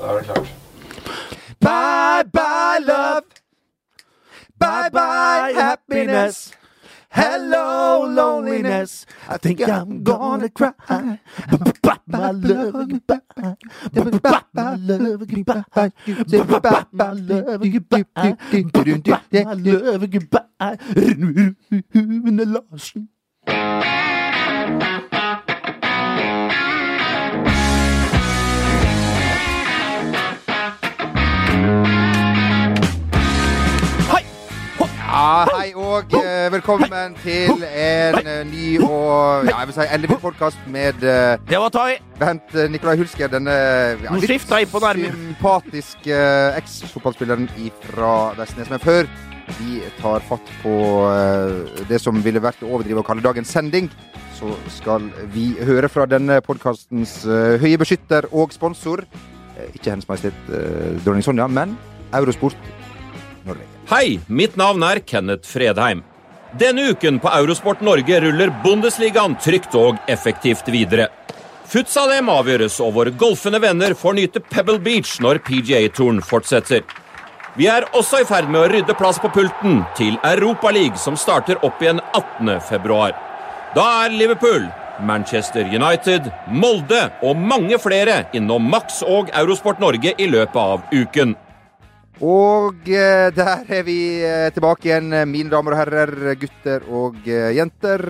Da er det klart. Bye bye love. Bye bye happiness. Hello loneliness. I think I'm gonna cry. Bye my love goodbye. Bye my love goodbye. Bye my love goodbye. Bye my love goodbye. Rune Larsen. Og eh, velkommen til en eh, ny og ja, jeg vil si elleville podkast med eh, Det var Tai. Bent eh, Nikolai Hulsker, denne ja, Nå skifter jeg på nærmen. sympatiske eh, eks-fotballspilleren fra Vestnes. Men før vi tar fatt på eh, det som ville vært å overdrive å kalle dagens sending, så skal vi høre fra denne podkastens eh, høye beskytter og sponsor. Eh, ikke Hennes Majestet eh, Dronning Sonja, men Eurosport Norge. Hei, mitt navn er Kenneth Fredheim. Denne uken på Eurosport Norge ruller Bundesligaen trygt og effektivt videre. Futsal-EM avgjøres, og våre golfende venner får nyte Pebble Beach når PGA-turen fortsetter. Vi er også i ferd med å rydde plass på pulten til Europaligaen, som starter opp igjen 18. februar. Da er Liverpool, Manchester United, Molde og mange flere innom Max og Eurosport Norge i løpet av uken. Og eh, der er vi eh, tilbake igjen, eh, mine damer og herrer, gutter og jenter.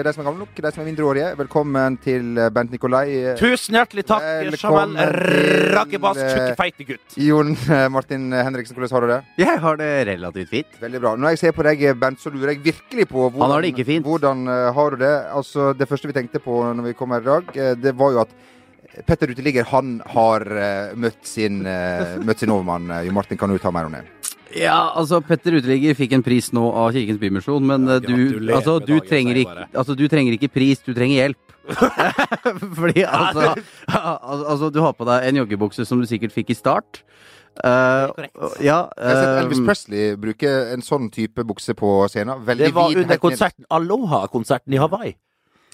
De som er gamle nok, de som er mindreårige. Velkommen til Bent Nikolai. Tusen hjertelig takk, Jamal eh, tjukke, feite gutt. Jon Martin Henriksen, hvordan har du det? Jeg har det relativt fint. Veldig bra. Når jeg ser på deg, Bent, så lurer jeg virkelig på hvordan, Han har det ikke fint. hvordan har du det. Altså, Det første vi tenkte på når vi kom her i dag, det var jo at Petter Uteligger han har eh, møtt sin, uh, møtt sin overmann. Jo Martin, kan du ta mer om det? Ja, altså Petter Uteligger fikk en pris nå av Kirkens Bymisjon, men eh, du, altså, du, trenger ikke, altså, du trenger ikke pris, du trenger hjelp. Fordi altså, altså Du har på deg en joggebukse som du sikkert fikk i start. Uh, ja, Jeg har sett Elvis eh, Presley bruke en sånn type bukse på scenen. Veldig Det var under konserten Aloha-konserten i Hawaii.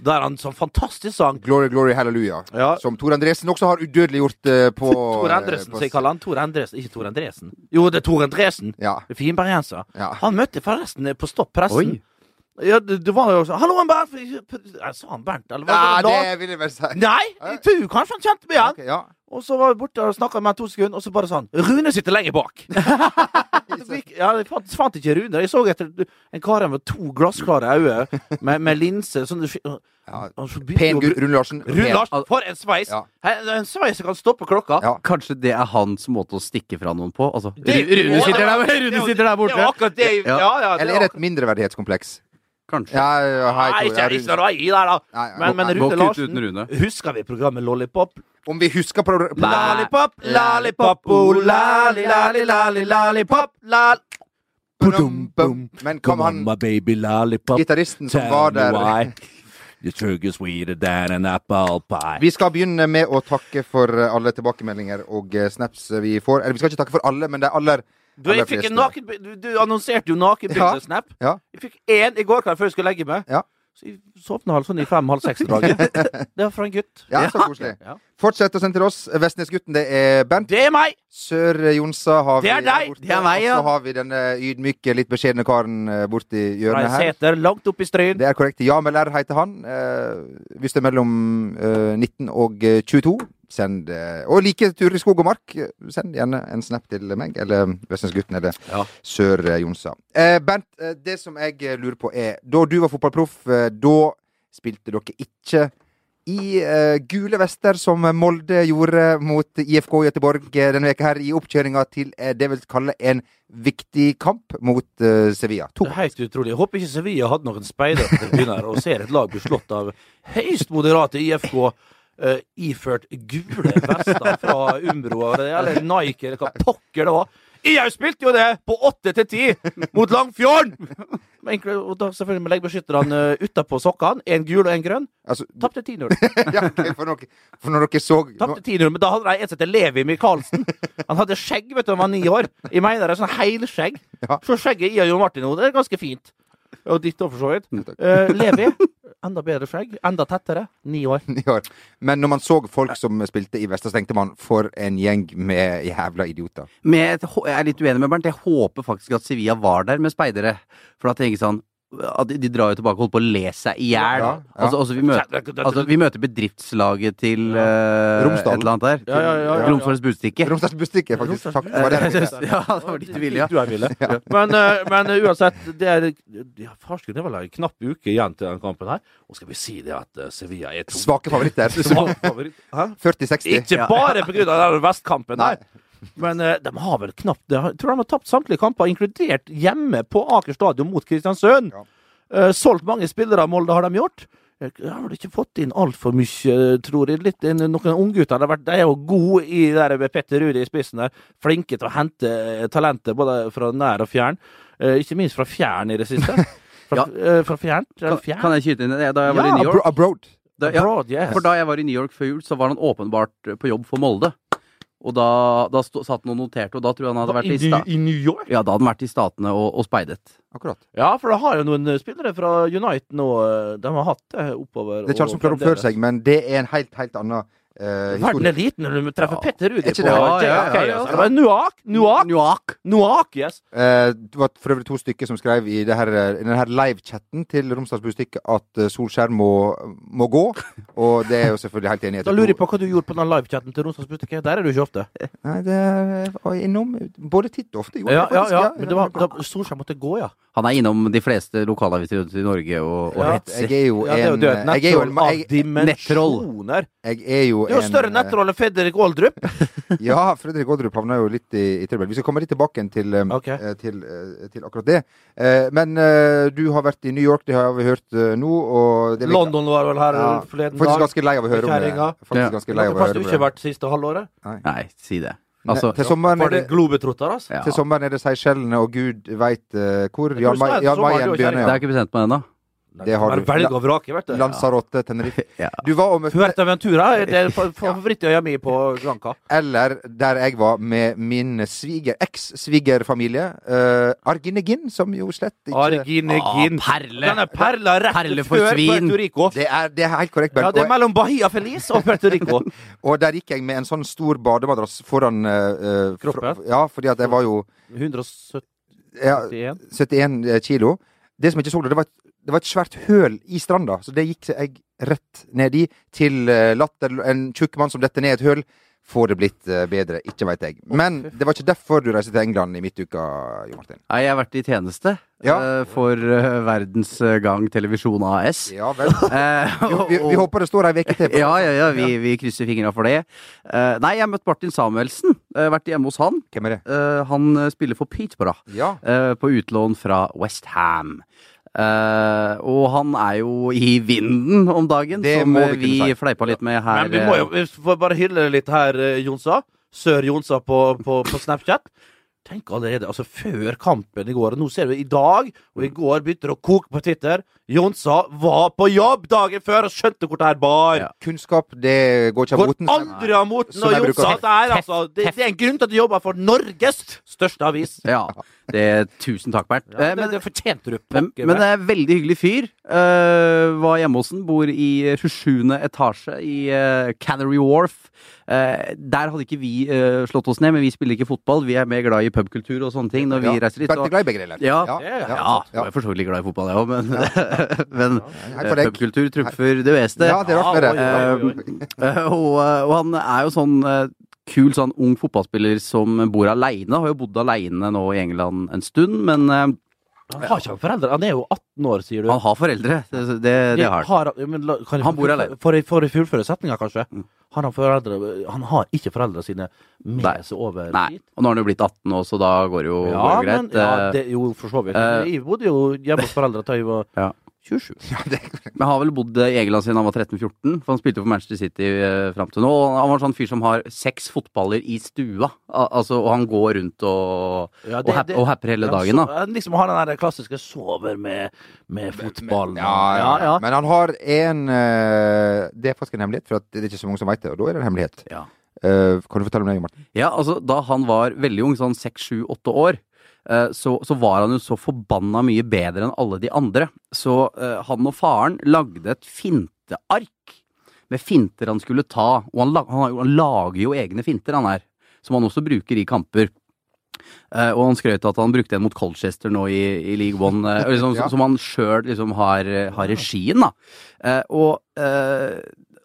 Der han sånn fantastisk sang. Glory, glory, hallelujah. Ja. Som Tor Andresen også har udødeliggjort uh, på Tor Endresen, eh, som jeg kaller han. Tor Endresen, ikke Tor Endresen. Jo, det er Tor Endresen. Ja. Finbergenser. ja. Han møtte forresten på stoppressen. Oi. Ja, det, det var jo sånn Hallo, han Bernt! Jeg sa han Bernt, eller ja, det, vil jeg vel si. Nei, jeg tror kanskje han kjente meg igjen. Okay, ja. Og så var vi borte og snakka med han to sekunder, og så bare sånn Rune sitter lenger bak. Ja, jeg fant, fant ikke Rune. Jeg så etter en kar med to glassklare øyne, med, med linse sånn, Ja. så Pen gutt, Rune Larsen. Rune Larsen, for en sveis! Ja. En sveis som kan stoppe klokka. Ja. Kanskje det er hans måte å stikke fra noen på? Altså, Det- Rune sitter der, Rune sitter der borte. Det, det Ja, Ja. ja. Eller er det et mindreverdighetskompleks? Kanskje. Ja, ja, hei, Nei, ikke, ikke noe i der, da. Nei, Men, men Rune Larsen Rune. Husker vi programmet Lollipop? Om vi husker på på- Lollipop, lollipop, oh, lali, lali, lali, lollipop, lal. Bum, bum. Men kom han gitaristen som var der. Vi skal begynne med å takke for alle tilbakemeldinger og eh, snaps vi får. Eller vi skal ikke takke for alle, men de aller, Du, naken, du, du annonserte jo nakenbilde-snap. Ja. Jeg fikk én i går kveld før jeg skulle legge meg. Ja. Så sovna vel sånn i fem-halv seks-draget. Det var fra en gutt. Ja, så koselig. Ja. Fortsett å sende til oss. Vestnesgutten, det er Bent. Det er meg! Sør-Jonsa har Det er vi deg! borte. Det er meg, ja. Og så har vi denne ydmyke, litt beskjedne karen eh, borti hjørnet her. Reiseter langt opp i stryn. Det er korrekt. Jamel R heter han. Eh, hvis det er mellom eh, 19 og eh, 22, send eh, Og like tur i skog og mark, send gjerne en snap til meg, eller Vestnesgutten, eller Ja. Sør-Jonsa. Eh, Bernt, eh, det som jeg lurer på er Da du var fotballproff, da spilte dere ikke i gule vester, som Molde gjorde mot IFK Göteborg eh, denne veka her, i oppkjøringa til det jeg vil kalle en viktig kamp mot Sevilla. To. Det er helt utrolig. Jeg håper ikke Sevilla hadde noen speidere på tribunen her og ser et lag bli slått av høyst moderate IFK. Eh, iført gule vester fra Umbro eller Nike eller hva pokker det var. Jeg spilte jo det på åtte til ti mot Langfjorden! Men Og da selvfølgelig med leggbeskytterne uh, utapå sokkene. En gul og en grønn. Altså, Tapte 10-0. ja, for, for når dere så Tapte 10-0, Men da hadde de en som het Levi Michaelsen. Han hadde skjegg vet du, han var ni år. Jeg mener det er sånn heilskjegg. Ja. Så skjegget i og Jon Martin nå, det er ganske fint. Og ditt òg, for så vidt. takk. Eh, Levi. Enda bedre skjegg. Enda tettere. Ni år. Ni år. Men når man så folk som spilte i Vestre, så tenkte man for en gjeng med jævla idioter. Men jeg er litt uenig med Bernt. Jeg håper faktisk at Sevilla var der med speidere. For da tenker jeg sånn at de, drar jo tilbake og holder på å le seg i hjel. Ja, ja. Altså, altså, altså, vi møter bedriftslaget til uh, Romsdal. et eller annet der. Ja, ja, ja. Romsdals Budstikke. Romsdals Budstikke, faktisk. Romsdals Takk. Var det ja, det var dit du ville, ja. Men, eh, men eh, uansett, det er ja, Farsken, det er vel en knapp uke igjen til den kampen her. Og skal vi si det at Sevilla er to svake favoritter? svak favoritt. 40-60. Ikke bare pga. den vestkampen Nei. Men uh, de har vel knapt det. Jeg tror de har tapt samtlige kamper, inkludert hjemme på Aker stadion mot Kristiansund. Ja. Uh, solgt mange spillere av Molde, har de gjort. Jeg har vel ikke fått inn altfor mye, tror jeg. Litt, en- noen unggutter er jo gode i der med Petter Rudi i spissen der. Flinke til å hente eh, talenter både fra nær og fjern. Uh, ikke minst fra fjern i det siste. Fra, Ja. uh, fra fjern. Kan, fjern. kan jeg skyte inn det? Da jeg var Ja, i New York abroad. da, ja, Abroad, yes. For da jeg var i New York før jul, så var han åpenbart på jobb for Molde. Og da, da stå, satt han og noterte, og da tror jeg han hadde vært i, I, sta I New York? ja, da hadde han vært i Statene og, og speidet. Akkurat. Ja, for da har jo noen spillere fra United nå. eh, De har hatt det oppover. Det er ikke alle som klarer å oppføre seg, men det er en helt, helt annen Verden er liten når du treffer. Petter Rudi på det? Var Nuak, Nuak, Nuak. Nuak, yes. Eh, det var for øvrig to stykker som skrev i, det her, i denne live-chatten til Romsdals Bustikke at eh, Solskjær må, må gå. Og det er jo selvfølgelig helt enig i. Da lurer jeg på hva du gjorde på den livechatten til Romsdals Butikke. Der er du ikke ofte. Nei, det var innom både titt og ofte. Ja, ja, ja. Men det var da Solskjær måtte gå, ja. Han er innom de fleste lokalaviser rundt i Norge og, og Ja. hetser. Jeg er jo ja det er jo en det jeg er jo en, nettroll av jeg, dimensjoner. jeg er jo Det er jo en, større eh, nettroll enn Fredrik Aaldrup. Ja, Fredrik Aaldrup havna jo litt i, i trøbbel. Vi skal komme litt tilbake til, eh, Ok. eh, til, til akkurat det. Eh, men du har vært i New York, det har vi hørt nå. Og det London var vel her Ja, forleden Faktisk ganske lei av å høre om det. Faktisk Ja. ganske lei av å høre du om ikke har det. vært siste halvåret. Nei, si det. Ne- Altså, til sommeren er det globetrotter, altså. ja. til sommeren er det Seychellene, og gud veit uh, hvor. Jan, Mayen begynner. Ja. Det er ikke bestemt meg ennå. Det har du. Velg og vrake, vet du. Lanzarote, Tenerife. Ja. Du var og møtte Fuerteventura er det fa- favorittøya mi på Granca. Eller der jeg var med min sviger, eks-svigerfamilie. Uh, Arginegin, som jo slett ikke Arginegin. Ah, perle. Denne perla rett Perle for før svin. Puerto Rico. det er, det er helt korrekt, Ja, det er mellom Bahia Feliz og Puerto Rico. og der gikk jeg med en sånn stor bademadrass foran eh, eh, Kroppen? fra- Ja, fordi at jeg var jo 171. ja, 71 kilo. Det som jeg ikke så det, det var, et, det var et svært høl i stranda, så det gikk jeg rett ned i. Til eh, latter En tjukk mann som detter ned et høl. Får det blitt eh, bedre? Ikke veit jeg. Men det var ikke derfor du reiste til England i midtuka, Jo Martin. Nei, jeg har vært i tjeneste Ja. eh, for Verdens Gang Televisjon AS. Ja vel. Eh, Vi, vi, håper det står ei uke til. Ja, ja, ja, vi, vi krysser fingra for det. Nei, jeg har møtt Martin Samuelsen. Vært hjemme hos han. Hvem er det? Han spiller for Peterborough, Ja. på utlån fra West Eh, og han er jo i vinden om dagen, Det som eh, vi vi si. fleipa litt med her. Men vi må jo vi får bare hylle litt her, eh, Jonsa. Sør Jonsa på, på, på Snapchat. Tenk allerede, altså Før kampen i går, og nå ser vi i dag, og i går begynte det å koke på Twitter. Jonsa var på jobb dagen før og skjønte hvor det her bar. Ja. Kunnskap, det går ikke av Går moten. aldri av moten. Og Jonsa, si. det er, altså, det, det er en grunn til at du jobber for Norges største avis. Ja, det, tusen takk, Bernt. Ja, men, det, det fortjente du. Men, pokker men meg. det er veldig hyggelig fyr. Uh, var hjemme hos den, Bor i 27. etasje i uh, Canary Wharf. Uh, der hadde ikke vi uh, slått oss ned, men vi spiller ikke fotball. Vi er mer glad i pubkultur og sånne ting når vi Ja. reiser dit. Bernt er glad i begge deler. Ja. ja. Ja, ja, ja. jeg er for så vidt glad i fotball, jeg òg, men, men ja, eh, pubkultur trumfer det meste. Ja, det er rart med det. Ja, oi, oi, oi. Eh, og, eh, og han er jo sånn eh, kul sånn ung fotballspiller som bor aleine. Har jo bodd aleine nå i England en stund, men eh, Han har ikke foreldre. Han er jo 18 år, sier du. han har foreldre. Det, det, det har han. ja, men la- kan jeg Han bor alene. For, for å fullføre setninga, kanskje. Mm. Han, har foreldre, han har ikke foreldre sine med Nei. seg over Nei. dit. Og nå har han jo blitt 18 år, så da går det jo Ja, går det men, greit. ja, Eh, det, jo, for så vidt. eh, jeg bodde jo hjemme hos foreldra til jeg var Ja. 27. Men har vel bodd i Egeland siden han var 13-14, for han spilte jo for Manchester City eh, fram til nå. Og han var en sånn fyr som har seks fotballer i stua, Al altså, og han går rundt og, Ja, og, hap og happer hele dagen, da. Så, han liksom har den der klassiske sover med, med fotballen. Ja, ja, ja, ja. Men han har en eh, Det er faktisk en hemmelighet, for at det er ikke så mange som veit det. Og da er det en hemmelighet. Ja. Eh, kan du fortelle om det, Martin? Ja, altså da han var veldig ung, sånn seks, sju, åtte år, så, så var han jo så forbanna mye bedre enn alle de andre. Så eh, han og faren lagde et finteark med finter han skulle ta. Og han, han, han lager jo egne finter, han her, som han også bruker i kamper. Uh, og han skrøt at han brukte en mot Colchester nå i, i League One, uh, liksom, Ja. som han sjøl liksom har, har regien, da. Uh, og eh,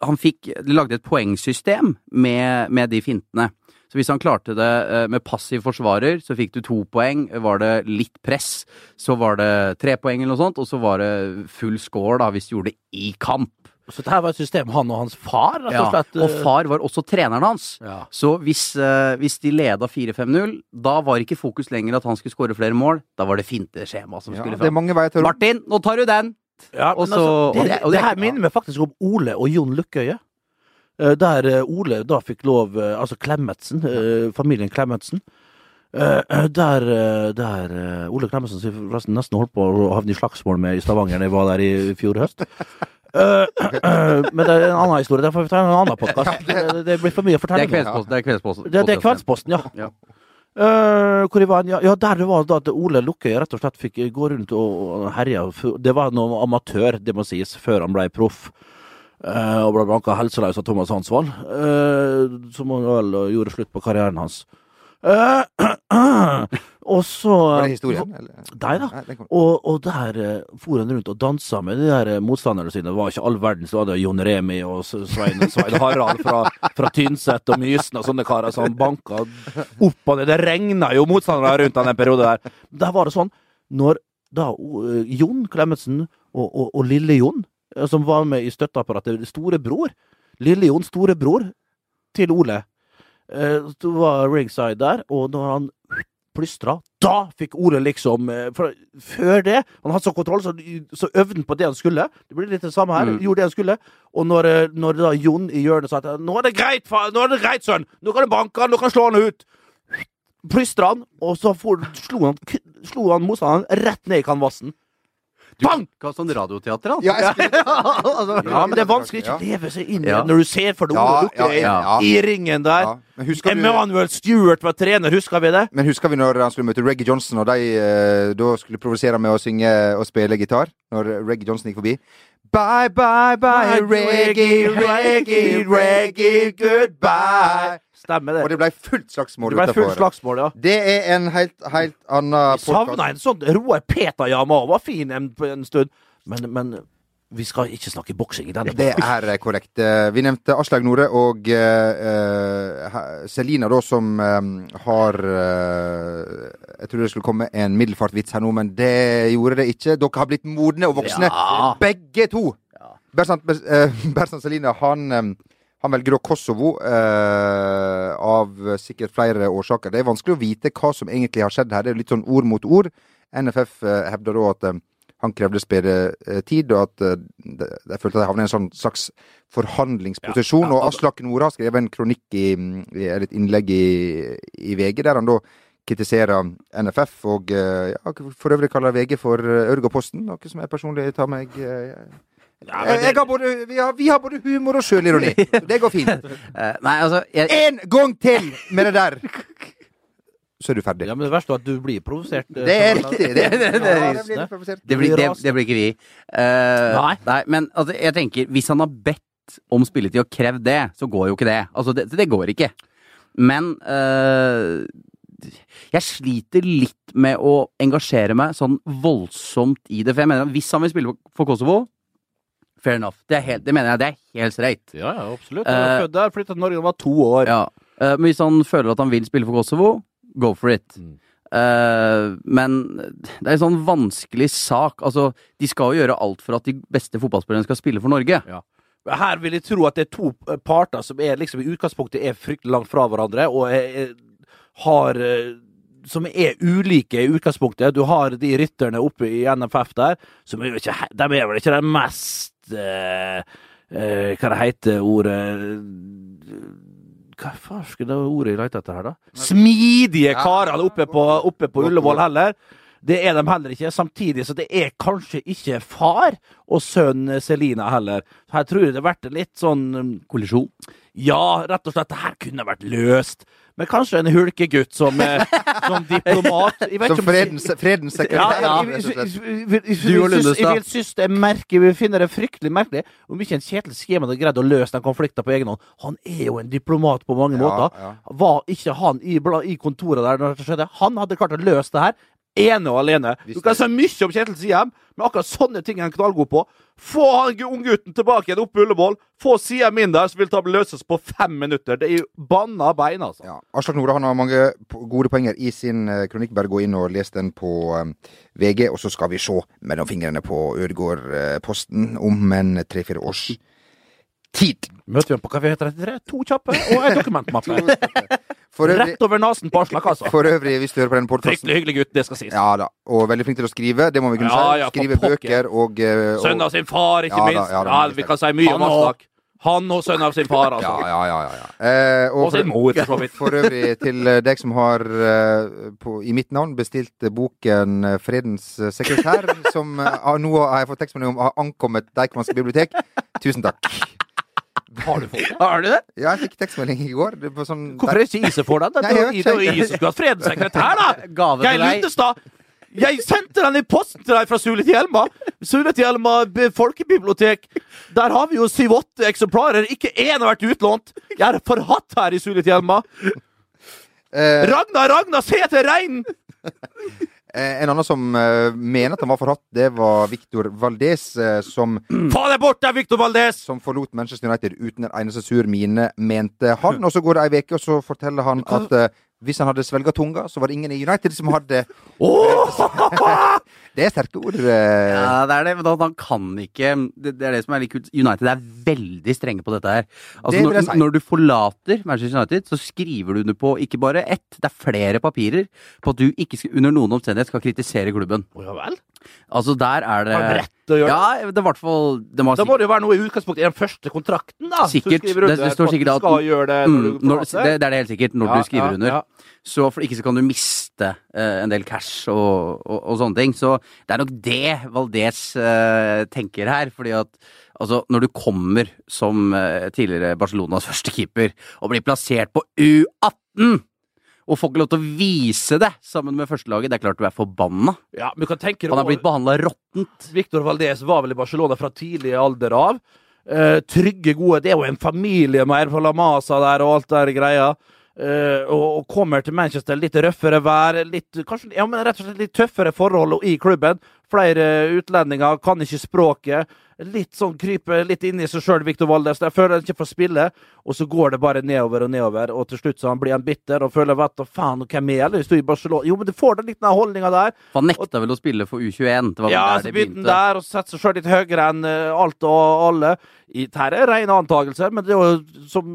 han fikk de lagde et poengsystem med, med de fintene. Så hvis han klarte det eh, med passiv forsvarer, så fikk du to poeng. Var det litt press, så var det tre poeng eller noe sånt. Og så var det full score da, hvis du gjorde det i kamp. Så dette her var et system han og hans far, rett og Ja, og far var også treneren hans. Ja. Så hvis, eh, hvis de leda 4-5-0, da var ikke fokus lenger at han skulle skåre flere mål. Da var det finteskjema som Ja, skulle det fram. Martin, nå tar du den! Ja, Og men så- altså, og det, det- og det, det- her minner meg faktisk om Ole og Jon Lukkøye. Eh, Der eh, Ole da fikk lov eh, Altså Klemetsen, familien Klemetsen. Der, der Ole Klemetsen som forresten nesten holdt på å havne i slagsmål med i Stavanger da jeg var der i fjor høst. Men det er en annen historie. Der får vi ta en annen podkast. Det, det blir for mye å Det er fortelle. Kveldsposten. Det er kveldsposten. Det, det er Kveldsposten, ja. Ja. Eh, hvor jeg var, ja, ja, der det var da at Ole Lukkøy rett og slett fikk gå rundt og, herje. Det var noe amatør, det må sies, før han ble proff. Eh, og ble banka helseløs av Thomas Hansvold, uh, som vel eh, gjorde slutt på karrieren hans. Eh, og så Var det historien? Nei da. Og, og der for han rundt og dansa med de der eh, motstanderne sine. Det var ikke all verden, Det var det Jon Remi og Svein, Svein Harald fra, fra Tynset og Mysen og sånne karer som banka opp og ned. Det regna jo motstandere rundt han en periode der. Der var det sånn, når da eh, Jon Klemetsen og, og, og Lille-Jon, eh, som var med i støtteapparatet, storebror Lille-Jon, storebror til Ole, eh, så var ringside der, og når han plystra, da fikk Ole liksom eh, for, Før det Han hadde så kontroll, så, så øvde han på det han skulle. Det blir litt det samme her. Mm. Gjorde det han skulle. Og når, eh, når da Jon i hjørnet sa at 'Nå er det greit, far, nå er det greit, sønn! Nå kan du banke han, nå kan du slå han ut!' Plystra han, og så for, slo han, slo han motstanderen rett ned i kanvassen. Bang! Hva sånn radioteater, altså? Ja, altså, Ja, men det er vanskelig ikke å leve seg inn i det når du ser for deg Ole Lukke i ringen der. Emanuel Stewart var trener, husker vi det? Men husker vi når han skulle møte Reggie Johnson, og de eh, da skulle provosere med å synge og spille gitar? Når Reggie Johnson gikk forbi. Bye, bye, bye, Reggie, Reggie, Reggie, goodbye. Stemmer Og det. det ble fullt slagsmål Det ble fullt slagsmål, ja. Det er en helt, helt annen Savna en sånn Roar Peter-Jama var fin en, en stund. Men, men vi skal ikke snakke boksing i denne. Det er eh, korrekt. Eh, Vi nevnte Aslaug Nore og eh, Selina, da, som um, har uh, Jeg trodde det skulle komme en middelfartvits her nå, men det gjorde det ikke. Dere har blitt modne og voksne, Ja. begge to. Berzant, uh, Berzant Selina, han, eh, han velger da Kosovo eh, av sikkert flere årsaker. Det er vanskelig å vite hva som egentlig har skjedd her. Det er litt sånn ord mot ord. NFF eh, hevder da at eh, han krevde spilletid, og at eh, de, de følte at de havnet i en sånn slags forhandlingsposisjon. Ja, ja, og Aslak Nora har skrevet en kronikk i, eller et innlegg i, i VG, der han da kritiserer NFF, og eh, ja, for øvrig kaller VG for Ørgaposten, noe som jeg personlig tar meg eh, Ja, det- jeg har både, vi, har, vi har både humor og sjølironi. Det går fint. Eh, nei, altså jeg, En gang til med det der! Så er du ferdig. Ja, men det verste er at du blir provosert. eh, Det er riktig. Det, det- det- det ja, riktig. blir provosert. det, blir, det, det blir ikke vi. Uh, Nei. nei. Men altså, jeg tenker, hvis han har bedt om spilletid og krevd det, så går jo ikke det. Altså, det, det går ikke. Men uh, jeg sliter litt med å engasjere meg sånn voldsomt i det. For jeg mener at hvis han vil spille for Kosovo, fair enough. Det, er helt, det mener jeg det er helt streit. Ja, ja, absolutt. Eh, født der, flytta til Norge han var to år. Ja. Uh, men hvis han føler at han vil spille for Kosovo, go for it. Mm. Uh, men det er en sånn vanskelig sak. Altså, de skal jo gjøre alt for at de beste fotballspillerne skal spille for Norge. Her vil jeg tro at det er to parter som er liksom i utgangspunktet er fryktelig langt fra hverandre, og er, er, har Som er ulike i utgangspunktet. Du har de rytterne oppe i NFF der, som er ikke De er vel ikke de mest eh, eh, Hva det heter ordet Hva faen skulle det ordet jeg leter etter her, da? Smidige karene oppe på, oppe på Ullevål heller. Det er de heller ikke. Samtidig så det er kanskje ikke far og sønn Selina heller. Her tror jeg det har vært litt sånn Kollisjon. Ja, rett og slett. Det her kunne vært løst. Men kanskje en hulkegutt som, eh, som diplomat. Som om- fredens, fredens sekretær. ja, rett og slett. Du og Lundestad. Jeg vil synes det er merkelig, vi finner det fryktelig merkelig om ikke en Kjetil Skjeman hadde greid å løse den konflikten på egen hånd. Han er jo en diplomat på mange Ja, måter. ja. Var ikke han i, i kontoret der når det skjedde? Han hadde klart å løse det her. Ene og alene. Du kan si mye om Kjetil Siem, men akkurat sånne ting er han knallgod på. Få han gu- unggutten tilbake igjen opp på Ullevål. Få Siem inn der, så vil det løses på fem minutter. Det er jo banna bein, altså. Ja. Aslak Nora han har mange gode poenger i sin eh, kronikk. Bare gå inn og les den på eh, VG, og så skal vi se mellom fingrene på Ødegaard-posten om en tre-fire års tid. Møter vi ham på Kafé 33. To kjappe og ei dokumentmappe. Øvrig, Rett over nesen på Aslak, altså. for øvrig, hvis du hører på denne podkasten Fryktelig hyggelig gutt, det skal sies. Ja da. Og veldig flink til å skrive, det må vi kunne Ja, si. ja, Skrive bøker og, eh, og Sønn av sin far, ikke Ja minst. Ja, da, vi kan si mye om Han og- Aslak. Han og sønn av sin far, altså. ja, ja. ja, ja. Eh, Og sin mor, for så vidt. For øvrig til eh, deg som har eh, på, i mitt navn bestilt boken 'Fredens sekretær', som nå har jeg fått tekstmelding om har ankommet Deichmans bibliotek. Tusen takk. Har du fått det? Har du det? Ja, jeg fikk tekstmelding i går. Det var sånn, Hvorfor er det ikke Ise for den? Det er. Ise som skulle hatt fredssekretær, da! Gave Geir til deg. Lundestad! Jeg sendte den i posten til deg fra Sulitjelma. Sulitjelma Hjelma folkebibliotek. Der har vi jo syv-åtte eksemplarer. Ikke én har vært utlånt. Jeg er forhatt her i Sulitjelma. eh, Ragna, Ragna, se etter reinen! Eh, en annen som eh, mener at han var forhatt, det var Victor Valdez, eh, som, Få deg bort der, Victor Valdez! som forlot Manchester United uten en eneste sur mine, mente han. Og så går det ei uke, og så forteller han at hvis han hadde svelga tunga, så var det ingen i United som hadde Åh! Det er sterke ord. eh. Ja, det er det, men han, han kan ikke det, det er det som er litt kult. United er veldig strenge på dette her. Altså, Det når, jeg si. når du forlater Manchester United, så skriver du under på ikke bare ett, det er flere papirer på at du ikke skal, under noen omstendighet skal kritisere klubben. Oh, ja vel? Altså, der er det Har rett til å gjøre det? Ja, det er i hvert fall det må ha Da må det jo være noe i utgangspunktet i den første kontrakten, da. Sikkert. Du Det- det står at sikkert du at- skal gjøre det når Mm, du når, det, det er det helt sikkert, når Ja, du skriver ja, under. ja. Så for ikke så kan du miste eh, en del cash og, og, og sånne ting. Så det er nok det Valdez eh, tenker her. Fordi at altså, når du kommer som eh, tidligere Barcelonas første keeper og blir plassert på U18 og får ikke lov til å vise det sammen med førstelaget, det er klart du er forbanna. Ja, men kan tenke Han er blitt behandla råttent. Victor Valdez var vel i Barcelona fra tidlig alder av. Eh, trygge, gode Det er jo en familie med fra La Masa der og alt der greia. Eh, og, kommer til Manchester litt røffere vær, litt, kanskje, ja, men rett og slett litt tøffere forhold i klubben. Flere utlendinger, kan ikke språket. Litt sånn kryper litt inn i seg sjøl, Victor Valdes. Jeg føler han ikke får spille, og så går det bare nedover og nedover. Og til slutt så han blir han bitter og føler vet du faen, hvem er det? Hvis du er i Barcelona Jo, men du får den litt den holdninga der. For han nekta vel å spille for U21. Det var Ja, der så begynte han der og setter seg sjøl litt høyere enn uh, alt og alle. I, her er rene antakelser, men det er jo som,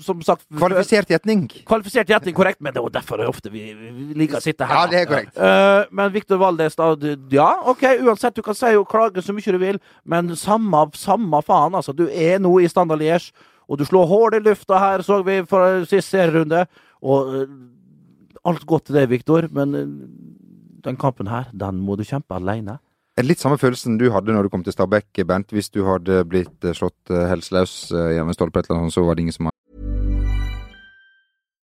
som sagt Kvalifisert gjetning. Kvalifisert gjetning, korrekt, men det er jo derfor det er ofte vi, vi liker å sitte her. Ja, det er korrekt. Uh, men Victor Valdes, da Ja, OK, uansett, du kan si og klage så mye du vil, men samme, samme faen, altså. Du er nå i Standard Liège, og du slår hull i lufta her, så vi for sist serierunde. Og uh, alt godt til deg, Victor, men uh, den kampen her, den må du kjempe alene. Litt samme følelsen du hadde når du kom til Stabæk, Bent. Hvis du hadde blitt eh, slått helseløs gjennom i stolpe så var det ingen som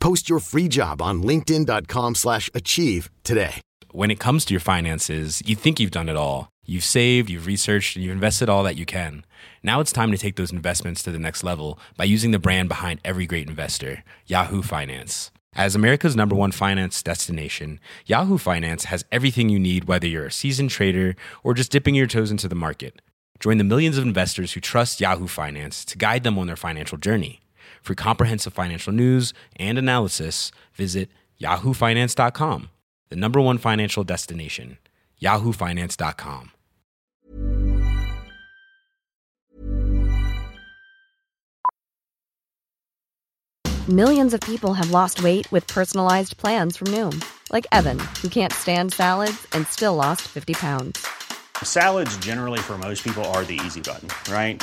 Post your free job on linkedin.com/achieve slash achieve today. when it comes to your finances, you think you've done it all. You've saved, you've researched, and you've invested all that you can. Now it's time to take those investments to the next level by using the brand behind every great investor, Yahoo Finance. As America's number one finance destination, Yahoo Finance has everything you need, whether you're a seasoned trader or just dipping your toes into the market. Join the millions of investors who trust Yahoo Finance to guide them on their financial journey. For comprehensive financial news and analysis, visit yahoofinance.com, the number one financial destination, yahoofinance.com. Millions of people have lost weight with personalized plans from Noom, like Evan, who can't stand salads and still lost 50 pounds. Salads, generally, for most people, are the easy button, right?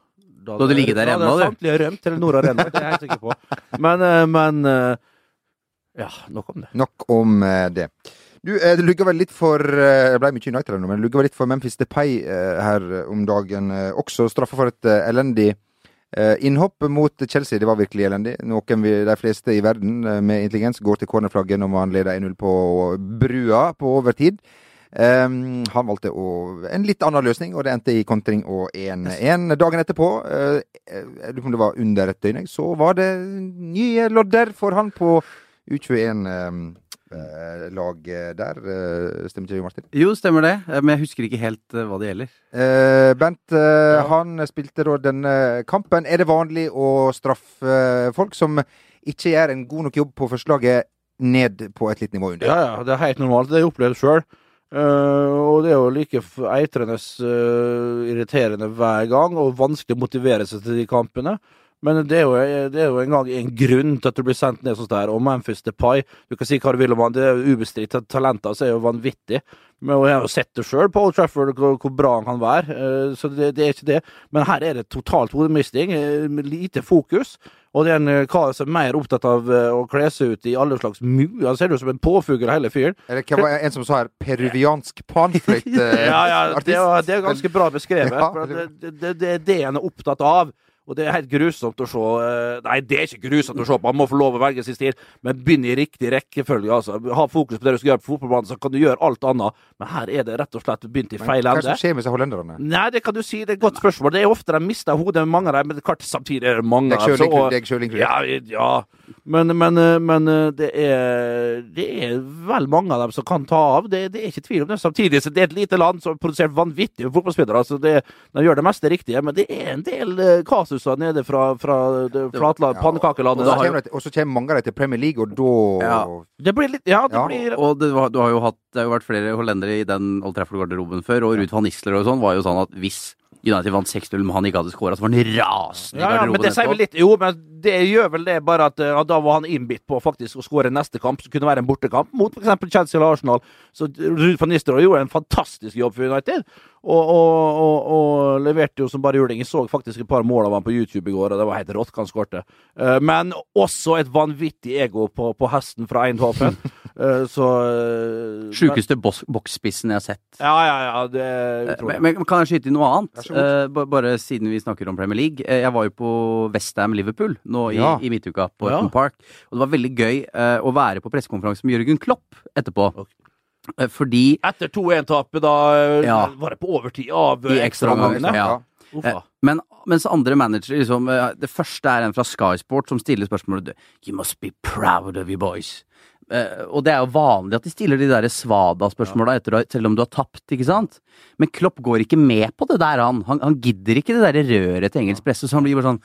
Da Du hadde ligget der da ennå, du. Samtlige rømt til Nord Arena, det er jeg helt sikker på. Men, eh, men eh, Ja, nok om det. Nok om eh, det. Du, det lugger vel litt for Det ble mye United nå, men det lugger vel litt for Memphis Depay her om dagen. Også straffa for et elendig innhopp mot Chelsea. Det var virkelig elendig. Noen vi, de fleste i verden med intelligens går til cornerflagget når man leder 1-0 på brua på overtid. Um, han valgte å, en litt annen løsning, og det endte i kontring og 1-1. Dagen etterpå, eh, jeg lurer på om det var under et døgn, så var det nye lodder for han på U21-lag der. eh, Stemmer ikke det, Martin? Jo, stemmer det. Eh, Men jeg husker ikke helt eh, hva det gjelder. Eh, Bent, eh, han spilte da denne kampen. Er det vanlig å straffe eh, folk som ikke gjør en god nok jobb på førstelaget, ned på et litt nivå under? Ja, ja, det er helt normalt. Det har jeg opplevd sjøl. Og det er jo like eitrende uh, irriterende hver gang, og vanskelig å motivere seg til de kampene. Men det er, jo, det er jo en gang en grunn til at du blir sendt ned sånn der. Og Memphis Depay, du kan si hva du vil om han, det er ubestridt. Talentet hans er jo vanvittig. Men jeg har jo sett det sjøl på Old Trafford, hvor, hvor bra han kan være. Uh, Så det, det er ikke det. Men her er det totalt hodemisting. eh, Lite fokus. Og det er en eh, kar som er mer opptatt av eh, å kle seg ut i alle slags muer. Han ser ut som en påfugl, hele fyren. Eller hva var en som sa her? Peruviansk panfløyte? Ja, ja, det det er ganske bra beskrevet. Ja, det, det, det, det er det han er opptatt av. Og det er helt grusomt å se eh, Nei, det er ikke grusomt å se på, han må få lov å velge sin stil, men begynn i riktig rekkefølge. altså. Ha fokus på det du skal gjøre på fotballbanen, så kan du gjøre alt annet. Men her er det rett og slett begynt i feil Hva det ende. som skjer med hollenderne? Nei, det kan du si. Det er et godt spørsmål. Det er ofte de mister hodet, mange av dem. Men klart, samtidig er det mange Deg deg inkludert. Ja, ja. Men, men, eh, men eh, det er Det er vel mange av dem som kan ta av. Det, det er ikke tvil om det. Samtidig så det er et lite land som har produsert vanvittige fotballspillere. Så det, de gjør det meste riktige. Men det er en del eh, kasuser nede fra, fra det flatland, Og pannekakelandet. så Det har kommer de- og så kommer mange av dem til Premier League, og da Ja. Det blir litt Ja, det Ja. blir Og det, du har jo hatt, det har jo vært flere hollendere i den Old Trafford-garderoben før, og Ruud van Nisler og sånn var jo sånn at hvis United vant 6-0, men han ikke hadde skåra, så var han rasende i Ja, ja, garderoben men det sier vel litt Jo, men det gjør vel det bare at ja, da var han innbitt på faktisk å skåre neste kamp, som kunne være en bortekamp, mot f.eks. Chelsea eller Arsenal. Så Ruud van Nistelrooy gjorde en fantastisk jobb for United, og, og, og, og leverte jo som bare juling. Jeg så faktisk et par mål av han på YouTube i går, og det var helt rått hva han skårte. Eh, Men også et vanvittig ego på, på hesten fra Eindhoven. Eh, Så eh, Sjukeste boksspissen jeg har sett. Ja, ja, ja. Det utrolig. Men, men kan jeg skyte inn noe annet? Bare siden vi snakker om Premier League. Jeg var jo på Westham Liverpool nå i, Ja. i midtuka på Ja. Park. Og det var veldig gøy å være på pressekonferanse med Jørgen Klopp etterpå. Ok. Eh, fordi Etter 2-1-tapet, da eh, Ja. var det på overtid av eh, ekstraomgangene. ja. Uffa. Men mens andre managere liksom Det første er en fra Sky Sport som stiller spørsmålet You must be proud of you boys. Og det er jo vanlig at de stiller de der svada-spørsmåla selv om du har tapt, ikke sant? Men Klopp går ikke med på det der, han. Han, han gidder ikke det der røret til engelsk presse, så han blir bare sånn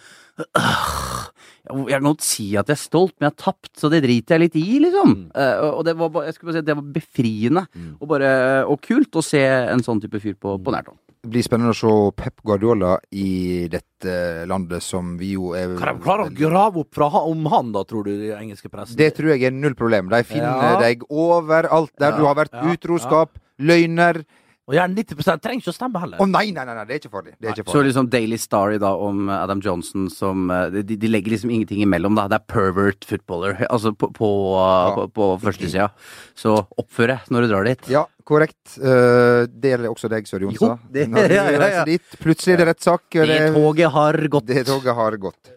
«Åh, Jeg kan godt si at jeg er stolt, men jeg har tapt, så det driter jeg litt i, liksom. Eh, og det var, bare- jeg skulle bare si, det var befriende og, bare, og kult å se en sånn type fyr på, på nært hold. Det blir spennende å se Pep Guardiola i dette landet som vi jo er Kan de klare å grave opp fra, om han, da, tror du, de engelske pressen? Det tror jeg er null problem. De finner Ja. deg overalt der Ja, du har vært ja, utroskap, løgner, Og gjerne 90 trenger ikke å stemme heller. Å nei, nei, nei, nei, det er ikke farlig. Det er ikke Så liksom Daily Star da om Adam Johnson som eh, De, de legger liksom ingenting imellom, da. Det er pervert footballer. Altså på, på, på, på førstesida. Så oppfør deg når du drar dit. Ja, korrekt. Uh, det gjelder også deg, Sør Jonsa. Jo, det- Når du ja, ja, ja. dit, plutselig er det rettssak. Det, Det toget har gått. Det toget har gått.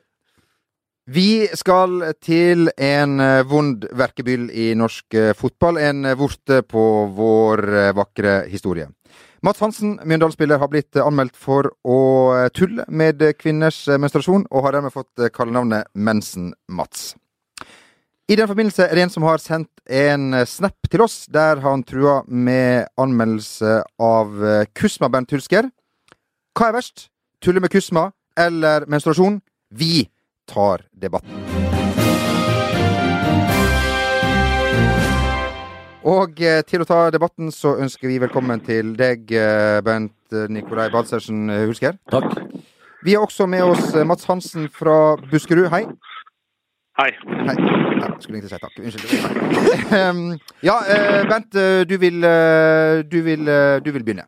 Vi skal til en eh, vond verkebyll i norsk fotball. En vorte på vår vakre historie. Mats Hansen, Mjøndalen-spiller, har blitt eh, anmeldt for å eh, tulle med eh, kvinners menstruasjon, og har dermed fått kallenavnet Mensen-Mats. I den forbindelse er det en som har sendt en snap til oss, der han trua med anmeldelse av Kusma Bernt Hulsker. Hva er verst? Tulle med kusma eller menstruasjon? Vi tar debatten. Og eh, til å ta debatten så ønsker vi velkommen til deg, eh, Bent Nikolai Balsersen eh, Hulsker. Takk. Vi har også med oss eh, Mats Hansen fra Buskerud. Hei. Hei. Hei. Nei, skulle egentlig si takk. Unnskyld. Um, ja, eh, Bent, eh, du vil, eh, du vil, eh, du vil begynne.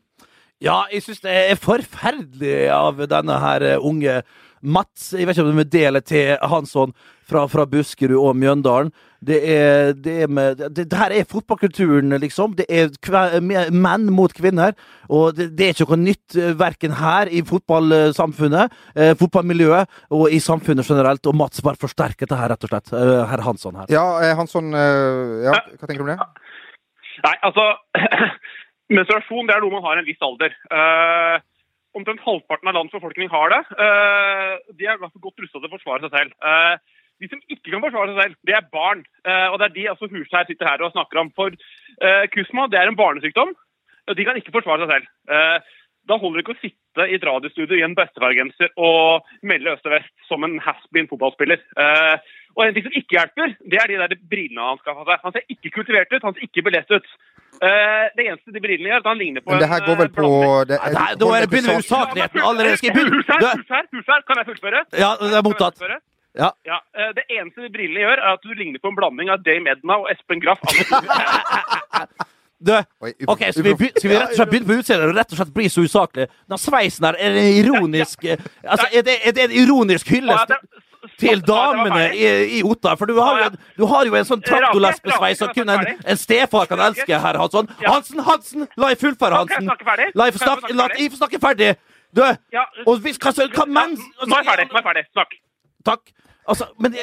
Ja, jeg syns det er forferdelig av denne her eh, unge Mats. Jeg vet ikke om det vil dele til Hansson fra, fra Buskerud og Mjøndalen. Det er, det er med det, det her er fotballkulturen, liksom. Det er kve, menn mot kvinner. Og det, det er ikke noe nytt, eh, verken her i fotballsamfunnet, eh, fotballmiljøet og i samfunnet generelt. Og Mats bare forsterker det her, rett og slett. Eh, herr Hansson her. Ja, eh, Hansson, ja, hva tenker du om det? Nei, altså Menstruasjon det er noe man har i en viss alder. Uh, omtrent halvparten av landets befolkning har det. Uh, de er godt rusta til å forsvare seg selv. Eh, de som ikke kan forsvare seg selv, det er barn. Eh, og det er de altså Husleir sitter her og snakker om. For eh, kusma det er en barnesykdom. og De kan ikke forsvare seg selv. Eh, da holder det ikke å sitte i et radiostudio i en bestefargenser og melde øst og vest som en has-been fotballspiller. Eh, og en ting som ikke hjelper, det er de der brillene han skaffa seg. Han ser ikke kultivert ut, han ser ikke belest ut. Eh, det eneste de brillene gjør, er at han ligner på Men det her går vel på det, Nei, er begynner vi usakligheten allerede. Skal jeg begynne? Husær, kan jeg fullføre? Ja, det er mottatt. Ja. Ja, eh, Det eneste de brillene gjør, er at du ligner på en blanding av Dame Edna og Espen Graff. Du, ok, skal vi, skal vi rett og slett begynne på utseendet og rett og slett bli så usaklig? Den sveisen her, er det en ironisk eh, Altså, er det, er det en ironisk hyllest til damene i, i Ottar? For du har jo, en- du har jo en sånn traktorlesbesveis som kun en, en stefar kan elske, herr Hansson. Hansen, Hansen! La jeg fullføre, jeg Hansen! snakke ferdig? La jeg få snakke, få la snakke jeg få snakke ferdig! Du, Ja, og hvis, hva, så- hva mens... Nå er jeg ferdig. nå er jeg ferdig. Snakk. Takk. Altså, men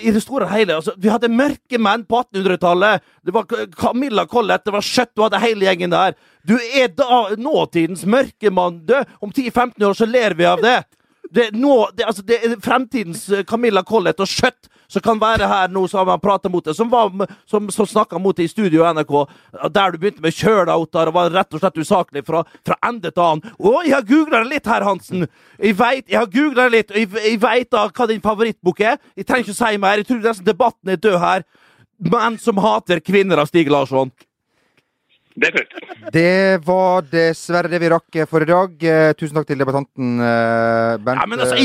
i, det store og hele altså, Vi hadde mørke menn på 1800-tallet. Det var Camilla Collett, det var Skjøtt, du hadde hele gjengen der. Du er da nåtidens mørke mann. Du, om 10-15 år så ler vi av det. Det nå, det, altså, det er fremtidens eh, Camilla Collett og Skjøtt som kan være her nå, som har prata mot det. Som, var, som, som snakka mot det i studio i NRK, der du begynte med kjølauter og var rett og slett usaklig fra, fra ende til annen. Å, jeg har googla det litt, herr Hansen! Jeg vet, jeg har googla litt, og jeg, jeg veit da hva din favorittbok er. Jeg trenger ikke å si mer. Jeg tror nesten debatten er død her. Menn som hater kvinner av Stig Larsson. Det er. Det var dessverre det vi rakk for i dag. Eh, tusen takk til debattanten eh, Bent. Ja, men altså,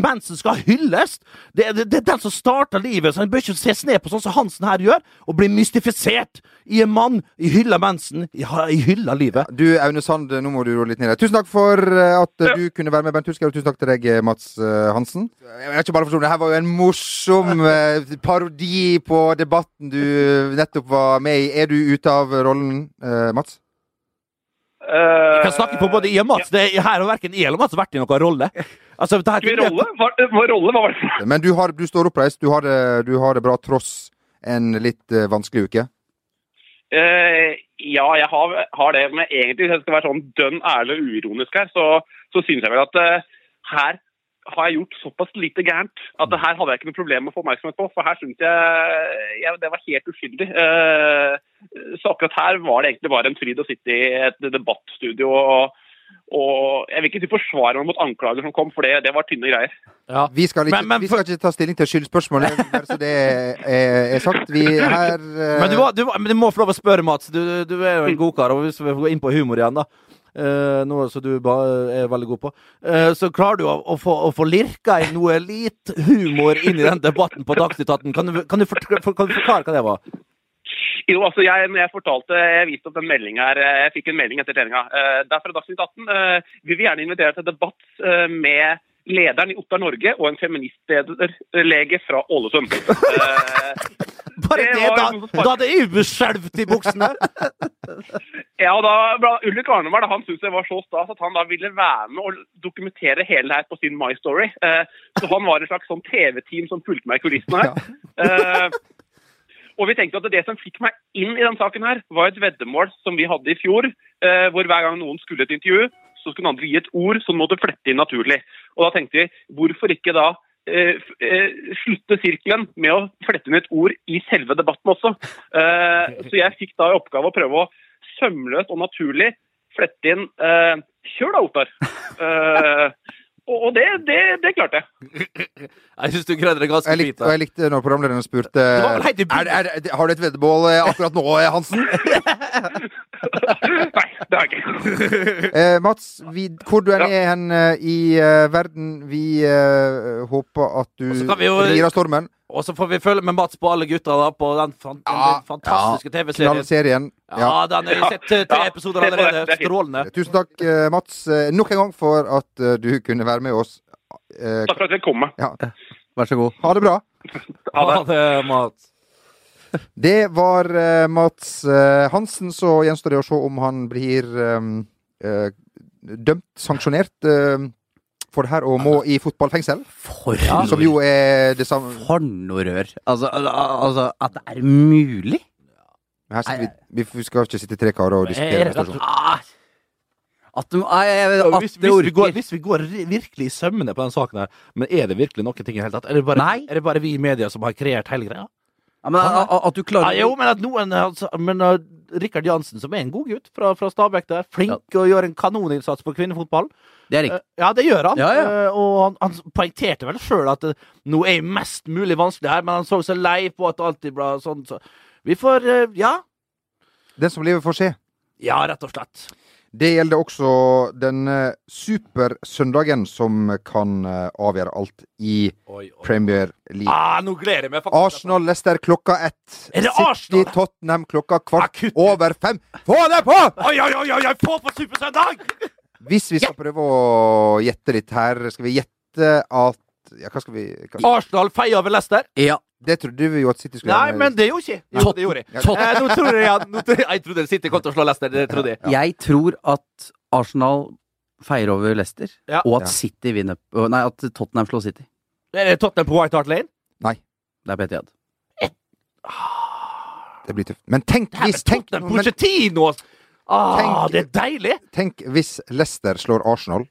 Mensen skal hylles! Det, er- det, det er den som starter livet, så han bør ikke ses ned på sånn som Hansen her gjør, og bli mystifisert i en mann. i hylla mensen, i, har- jeg hyller livet. Du, Aune Sand, nå må du roe litt ned. Tusen takk for eh, at ja. du kunne være med, Bent Husker, og tusen takk til deg, Mats Hansen. Jeg er ikke bare forstå, det her var jo en morsom parodi på debatten du nettopp var med i. Er du ute av rollen, eh, Mats? Jeg kan snakke på både I og Mats. Det er, her har verken I eller Mats vært i noen rolle. Altså, det her, rolle? Hva, hva rolle hva var det? Men du, har, du står oppreist. Du har, det, du har det bra tross en litt uh, vanskelig uke. Uh, ja, jeg har, har det. Men egentlig, hvis jeg skal være sånn dønn ærlig og uironisk her, så, så syns jeg vel at uh, her har jeg gjort såpass lite gærent at det her hadde jeg ikke noe problem med å få oppmerksomhet på. For her syns jeg, jeg det var helt uskyldig. Eh, så akkurat her var det egentlig bare en fryd å sitte i et debattstudio og, og Jeg vil ikke si forsvare meg mot anklager som kom, for det, det var tynne greier. Ja. Vi skal ikke, Men- men vi skal ikke ta stilling til skyldspørsmålet, bare så det er, er, sagt. Vi her uh... Men du, var- du, var- men du må få lov å spørre, Mats. Du, du er jo en godkar. Og hvis vi får gå inn på humor igjen, da. Eh, noe som du er veldig god på. eh, så klarer du å, å, få, å få lirka inn noe litt humor inn i den debatten på Dagsnytt 18. Kan kan du, forklare, hva det var? Jo, altså jeg, jeg fortalte, jeg viste opp den meldinga her, eh, jeg fikk en melding etter treninga. Det er fra Dagsnytt 18. Eh, Vi vil gjerne invitere til debatt med lederen i Ottar Norge og en feministlege fra Ålesund. Eh, Bare Det det, da, da hadde jeg skjelvt i buksene! Ja, da, bla- Ulrik Arneberg han syntes det var så stas at han da ville være med og dokumentere hele det her på sin My Story. Eh, så han var et slags sånn TV-team som fulgte meg i kulissene her. Eh, og vi tenkte at det som fikk meg inn i denne saken her, var et veddemål som vi hadde i fjor, eh, hvor hver gang noen skulle et intervju, så skulle den andre gi et ord som måtte flette inn naturlig. Og da tenkte vi, hvorfor ikke da eh, eh, slutte sirkelen med å flette inn et ord i selve debatten også. Eh, så jeg fikk da i oppgave å prøve å sømløst og naturlig flette inn eh, Kjør da, Ottar! Eh, og og det, det, det klarte jeg. Jeg syns du greide det ganske fint. og jeg likte når programlederen spurte er, er, er, Har du et veddemål eh, akkurat nå, eh, Hansen? Nei, det har jeg ikke. Eh, Mats, vi, hvor du er er hen eh, i uh, verden, vi uh, håper at du rir av stormen. Og så får vi følge med Mats på alle gutta da, på den, fan, den Ja, fantastiske TV-serien. Ja, den har vi sett eh, tre Ja, episoder er allerede. er. Strålende. Tusen takk, eh, Mats, eh, nok en gang for at du kunne være med oss. Takk for at jeg kom med. ja. Vær så god. Ha det bra. Ha det. Ha det, Mats. Det var Mats Hansen, så gjenstår det å se om han blir um, dømt, sanksjonert, eh, for det her og må i fotballfengsel. For Som jo er det samme For noe rør. Altså, altså, at det er mulig? Her skal vi, vi, skal ikke sitte tre karer og diskutere At, du, ah, jeg, Ja, at hvis, hvis, vi går, hvis vi går virkelig i sømmene på den saken her, men er det virkelig noen ting i det hele tatt? Er det bare, er det bare vi i media som har kreert hele greia? Ja, men, at, at du Ja, jo, men at noen altså, Men uh, Rikard Jansen, som er en god gutt fra, fra Stabæk der, flink og gjør en kanoninnsats på kvinnefotball. Det er. Eh, Ja, det gjør han. Ja, ja. Uh, Og han, han poengterte vel sjøl at det, nå er mest mulig vanskelig her, men han så seg lei på at det alltid ble sånn. Så vi får eh, Ja. Det som livet får se. Ja, rett og slett. Det gjelder også denne supersøndagen som kan eh, avgjøre alt i Oi, oi. Premier League. Ah, nå gleder jeg meg faktisk. Arsenal-Leicester klokka ett. Er det Arsenal? City-Tottenham klokka kvart Akutt. over fem. Få det på! Oi, oi, oi, oi, oi, få på Supersøndag! Hvis vi skal prøve å gjette litt her, skal vi gjette at ja, hva skal vi hva? Arsenal feier over Leicester. Ja. Det trodde vi jo at City skulle Nei, men det gjorde ikke. Jo, det gjorde jeg. Eh, nå tror jeg, at- nå tror jeg, jeg trodde City kom til å slå Leicester. Det trodde jeg. Jeg tror at Arsenal feirer over Leicester, Ja. og at City vinner Nei, at Tottenham slår City. Er det Tottenham på White Hart Lane? Nei, Det er på Etihad. Det blir tøft. Men tenk Her hvis med tenk, Tottenham, men, Pochettino! Ah, Tenk- det er deilig! tenk hvis Leicester slår Arsenal,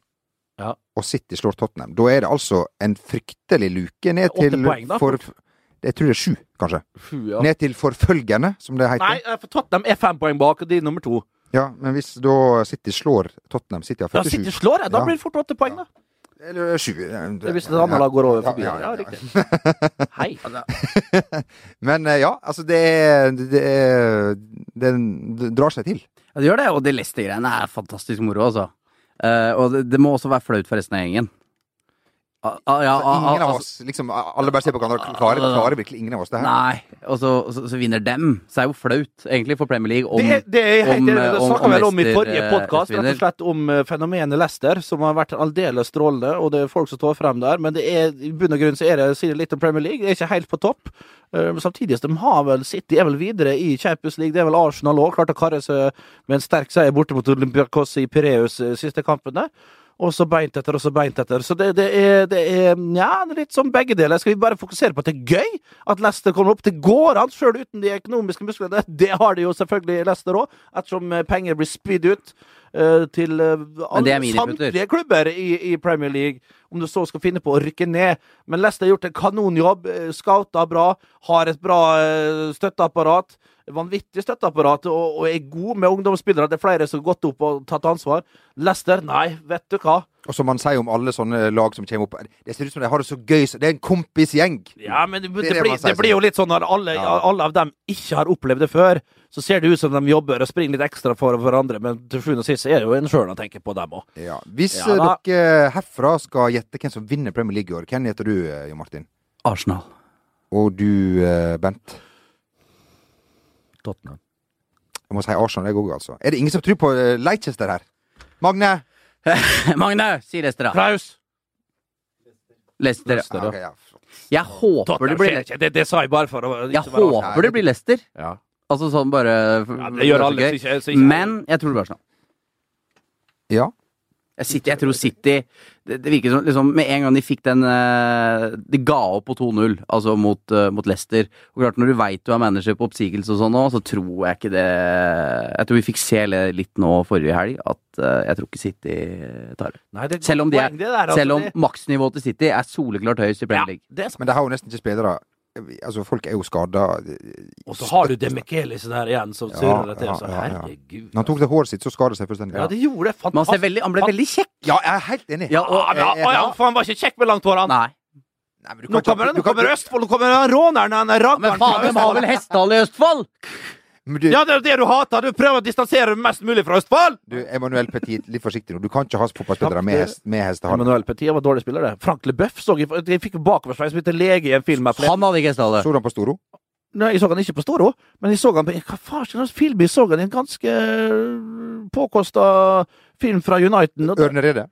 Ja. og City slår Tottenham. Da er det altså en fryktelig luke ned Åtte til poeng, da, for, Jeg tror det er sju, kanskje. Fy, ja. Ned til forfølgerne, som det heter. Nei, for Tottenham er fem poeng bak, og de er nummer to. Ja, Men hvis da City slår Tottenham City har Ja, 47 City slår jeg, da Ja. blir det fort åtte poeng, da. Eller sju. Det er hvis et annet lag går over forbi. Ja, Ja, ja, ja. riktig. Hei. Men eh, ja, altså det Det, det, det drar seg til. Ja, det gjør det, og det Leicester-greiene er fantastisk moro, altså. Eh, og det, det må også være flaut for resten av gjengen. Ah, ah, ja, Altså, ah, ingen av ah, oss liksom, Alle bare ser på hverandre. Klarer, klarer virkelig ingen av oss det her? Nei, og så, så, så vinner dem. Så er det jo flaut, egentlig, for Premier League om Det, det jeg helt om. Det snakka vel om i forrige eh, podkast, rett og slett om eh, fenomenet Leicester, som har vært aldeles strålende, og det er folk som står frem der. Men det er, i bunn og grunn så er det, sier det litt om Premier League. Det er ikke helt på topp. Uh, samtidig som de har vel City er vel videre i Champions League. Det er vel Arsenal òg. Klarte å karre seg med en sterk seier borte mot Olympiakos i Pireus eh, siste kampene. Og så beint etter, og så beint etter. Så det, det, er, det er ja, litt som begge deler. Skal vi bare fokusere på at det er gøy at Leicester kommer opp? Det går an, sjøl uten de økonomiske musklene. Det har de jo selvfølgelig Leicester òg, ettersom eh, penger blir spydd ut uh, til eh, alle, samtlige klubber i, i Premier League. Om du så skal finne på å rykke ned. Men Leicester har gjort en kanonjobb. Scouta bra, har et bra uh, støtteapparat. Vanvittig støtteapparat, og, og er god med ungdomsspillere. Det er flere som har gått opp og tatt ansvar. Leicester, nei, vet du hva. Og som man sier om alle sånne lag som kommer opp Det ser ut som de har det så gøy. Det er en kompisgjeng. Ja, men det, Det det, det blir, sier det blir jo litt sånn når alle, Ja. alle av dem ikke har opplevd det før, så ser det ut som de jobber og springer litt ekstra for hverandre, men til sjuende og sist er det jo en sjøl å tenke på dem òg. Ja. Hvis Ja, eh, dere herfra skal gjette hvem som vinner Premier League i år, hvem heter du, Jo Martin? Arsenal. Og du, eh, Bent? Tottenham. Jeg må si Arsenal, jeg òg, altså. Er det ingen som tror på eh, Leicester her? Magne? Magne, si Leicester, da. Klaus! Leicester. Leicester, okay, ja. Jeg håper det blir Leicester. Det, det sa jeg bare for å Jeg håper det blir Leicester. Ja. Altså sånn bare Ja, det gjør alle, ikke- ikke- Men jeg tror det blir Arsenal. ja. Jeg, City, jeg tror City det, det virker som liksom, Med en gang de fikk den eh, De ga opp på 2-0, altså mot, eh, mot Leicester. Og klart Når du veit du er manager på oppsigelse og sånn nå, så tror jeg ikke det Jeg tror vi fikk se litt nå forrige helg at eh, jeg tror ikke City tar det. Nei, det er Selv om, de er, poeng, det der, altså, selv om maksnivået til City er soleklart høyest i ja, Premier League. det er sant. Men det har jo nesten ikke spillere. Altså, folk er jo skada. Og så har du Demichelis der igjen, som surrer det til. Så ja, ja. herregud. Når han tok det håret sitt, så skada det seg fullstendig. Ja, det gjorde det. Men han, ser Fantastisk. veldig, han ble veldig kjekk. Ja, jeg er helt enig. Ja, og, Ja, jeg- ja, for han var ikke kjekk med langt hår, han. Nei. Nei, men du Nå kommer, ikke- nå kommer Østfold, nå kommer han råneren, er raggeren. Men faen, de har vel hestehale i Østfold? Men du, Ja, det er det du hater. Du prøver å distansere deg mest mulig fra Østfold. du, Emmanuel Petit, litt forsiktig nå. Du kan ikke ha fotballspillere med, hest, med hestehale. Emanuel Petit var dårlig spiller, det. Frank LeBeuf så jeg jeg fikk bakoversveis, spilte lege i en film. her. Han hadde ikke hestehale. Så du han på Storo? Nei, jeg så han ikke på Storo, men jeg så han på Hva faen slags film? Jeg så han i en ganske påkosta film fra Uniten. Ørneredet?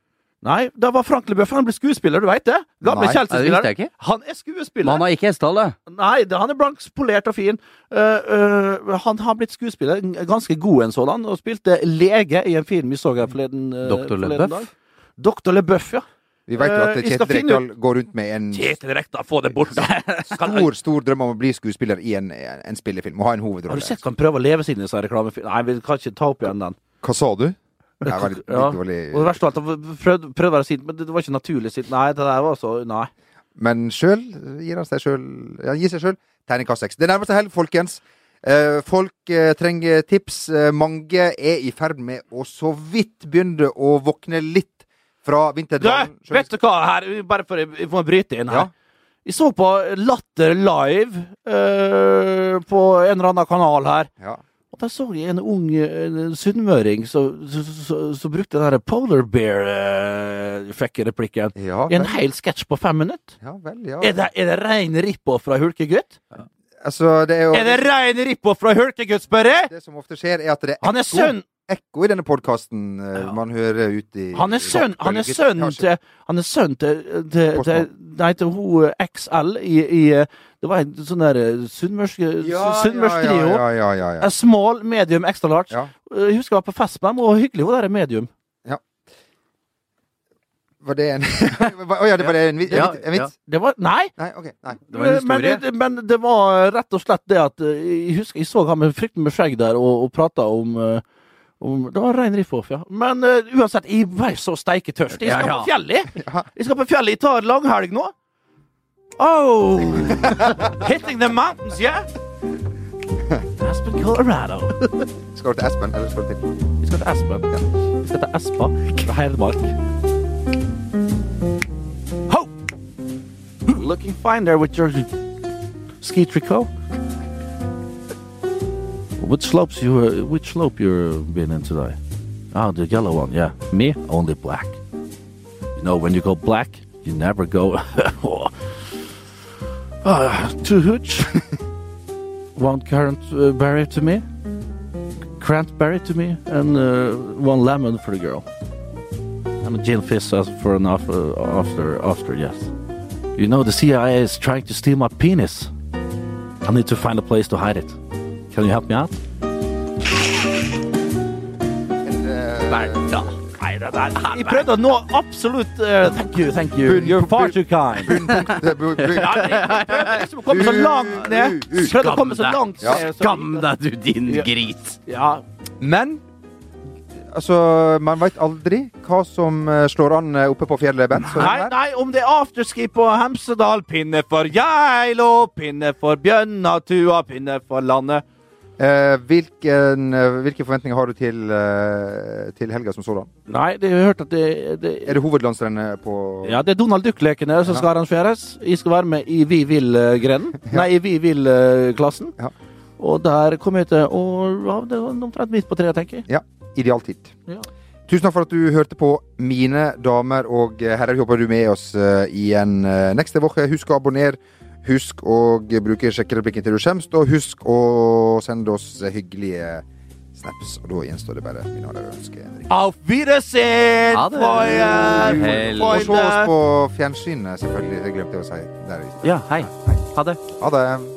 Nei, da var Frank LeBøff. Han ble skuespiller, du veit det? Gamle det Chelsea-spiller. Han er Men skuespiller. han har ikke hestehale? Nei, det, han er blank, polert og fin. Uh, uh, han har blitt skuespiller, ganske god en sådan, og spilte lege i en film vi så her forleden. uh, Doktor forleden dag. Dr. LeBøff, ja. Vi vet jo at Kjetil Rekdal går rundt med en Kjetil Rekdal, få det bort! stor stor drøm om å bli skuespiller i en, en spillefilm og ha en Har du sett han prøver å leve seg inn i sånn reklamefilm? Nei, vi kan ikke ta opp igjen den. Hva sa du? Det litt, litt Ja. dårlig. Og det verste av alt, prøvde, prøvde å være sint, men det, var ikke naturlig sint. Nei, det der var så Nei. Men sjøl gir han seg sjøl ja, gir seg sjøl terningkast seks. Det nærmer seg helg, folkens. Eh, folk eh, trenger tips. Eh, mange er i ferd med å så vidt begynne å våkne litt fra Du, vet du hva her? Bare for å bryte inn her. Ja. Jeg så på Latter live eh, på en eller annen kanal her. Ja. Og der så jeg en ung uh, sunnmøring som brukte den polar bear-fucker-replikken Ja, i en hel sketsj på fem minutter. ja vel, ja. Er det, er det rein rip-off fra Hulkegutt? Altså, det er jo Er det rein rip-off fra Hulkegutt, spør jeg? Det som ofte skjer, er at det er Han er ekko, sønn ekko i denne podkasten man hører ut i Han er sønn, søn, til Han er sønn til, til, til Nei, til hun XL i, i Det var en sånn der sunnmørsk Ja, sunnmørsk ja, ja, ja, ja, ja. Small, medium, extra large. Ja. Jeg husker jeg var på fest med dem, og hyggelig hun der er medium. Var det en Å ja, det var det en, vits- Ja, Ja? Det var Nei! Nei, okay, Nei. Det var en Men, det- men det var rett og slett det at eh, Jeg husker jeg så han med fryktelig med skjegg der og, og prata om eh, om, det var rein riff-off, ja. Men uh, uansett, jeg ble så steiketørst. Jeg skal Ja, ja. på fjellet! jeg. Jeg skal på fjellet. Jeg tar langhelg nå. Oh! Hitting the mountains, yeah? Aspen, Colorado. Skal du til Aspen, eller skal du til Vi skal til Aspen. Vi skal til Espa Hedmark. Ho! Looking fine there with your ski tricot. Which slopes you? Uh, which slope you've been in today? Ah, the yellow one. Yeah, me only black. You know, when you go black, you never go. uh, two hooch. one currant uh, berry to me cranberry to me and uh, one lemon for the girl. And a gin fizz for an after, after, after, yes. You know, the CIA is trying to steal my penis. I need to find a place to hide it. Can you help me out? Jeg prøvde å nå absolutt uh, Thank you, thank you. You're far too kind. Prøvde liksom å komme så langt ned. Prøvde å komme så langt Ja. ned. Skam deg, du din grit. Ja, Men altså, man veit aldri hva som eh, slår an eh, oppe på fjellet, Bent. Så Nei, nei, om det er afterski på Hemsedal, pinne for Geilo, pinne for Bjønnatua, pinne for landet. Eh, hvilken, eh, hvilke forventninger har du til, eh, til helga som sådan? Nei, det har jeg hørt at det, det Er det hovedlandsrennet på Ja, det er Donald Duck-lekene som skal arrangeres. Jeg skal være med i Vi vil-grenen. Nei, i Vi vil-klassen. Ja. Og der kommer jeg til å ja, Det var omtrent midt på treet, tenker jeg. Ja, idealtid. Ja. Tusen takk for at du hørte på, mine damer og herrer. Vi håper du er med oss igjen neste uke. Husk å abonnere. Husk å bruke sjekkereplikken til du skjemst, og husk å sende oss hyggelige snaps. Og da gjenstår det bare mine damer ønske en riktig Auf Wiedersehen, Ha det. Og se oss på fjernsynet, selvfølgelig. Det glemte jeg å si der Ja, hei. Ja, hei. Ha det. Ha det.